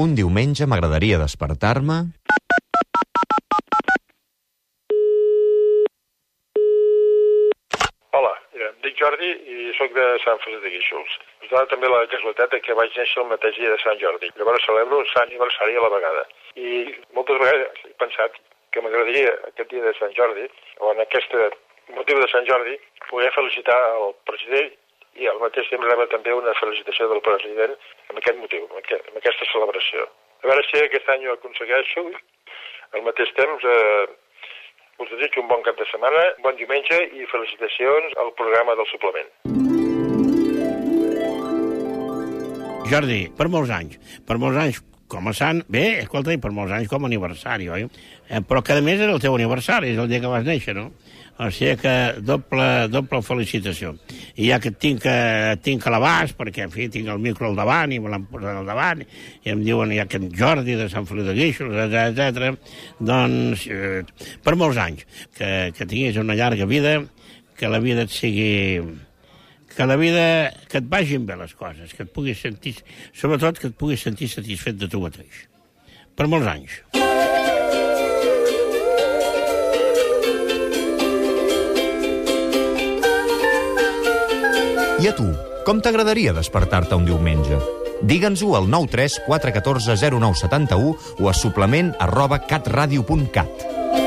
Un diumenge m'agradaria despertar-me... Hola, em dic Jordi i sóc de Sant Feliu de Guíxols. Us dona també la casualitat que vaig néixer el mateix dia de Sant Jordi. Llavors celebro el Sant aniversari a la vegada. I moltes vegades he pensat que m'agradaria aquest dia de Sant Jordi, o en aquest motiu de Sant Jordi, poder felicitar el president i al mateix temps rebre també una felicitació del president amb aquest motiu, amb, aquest, amb aquesta celebració. A veure si aquest any ho aconsegueixo. Al mateix temps, eh, us desitjo un bon cap de setmana, un bon diumenge i felicitacions al programa del suplement. Jordi, per molts anys. Per molts anys com a sant, bé, escolta, i per molts anys com a aniversari, oi? Eh, però que a més era el teu aniversari, és el dia que vas néixer, no? O sigui que doble, doble felicitació. I ja que tinc, eh, et tinc a l'abast, perquè, en fi, tinc el micro al davant i me l'han posat al davant, i em diuen ja que en Jordi de Sant Feliu de Guíxols, etc doncs, eh, per molts anys, que, que tinguis una llarga vida, que la vida et sigui que la vida, que et vagin bé les coses, que et puguis sentir, sobretot que et puguis sentir satisfet de tu mateix. Per molts anys. I a tu, com t'agradaria despertar-te un diumenge? Digue'ns-ho al 93 414 0971 o a suplement arroba catradio.cat.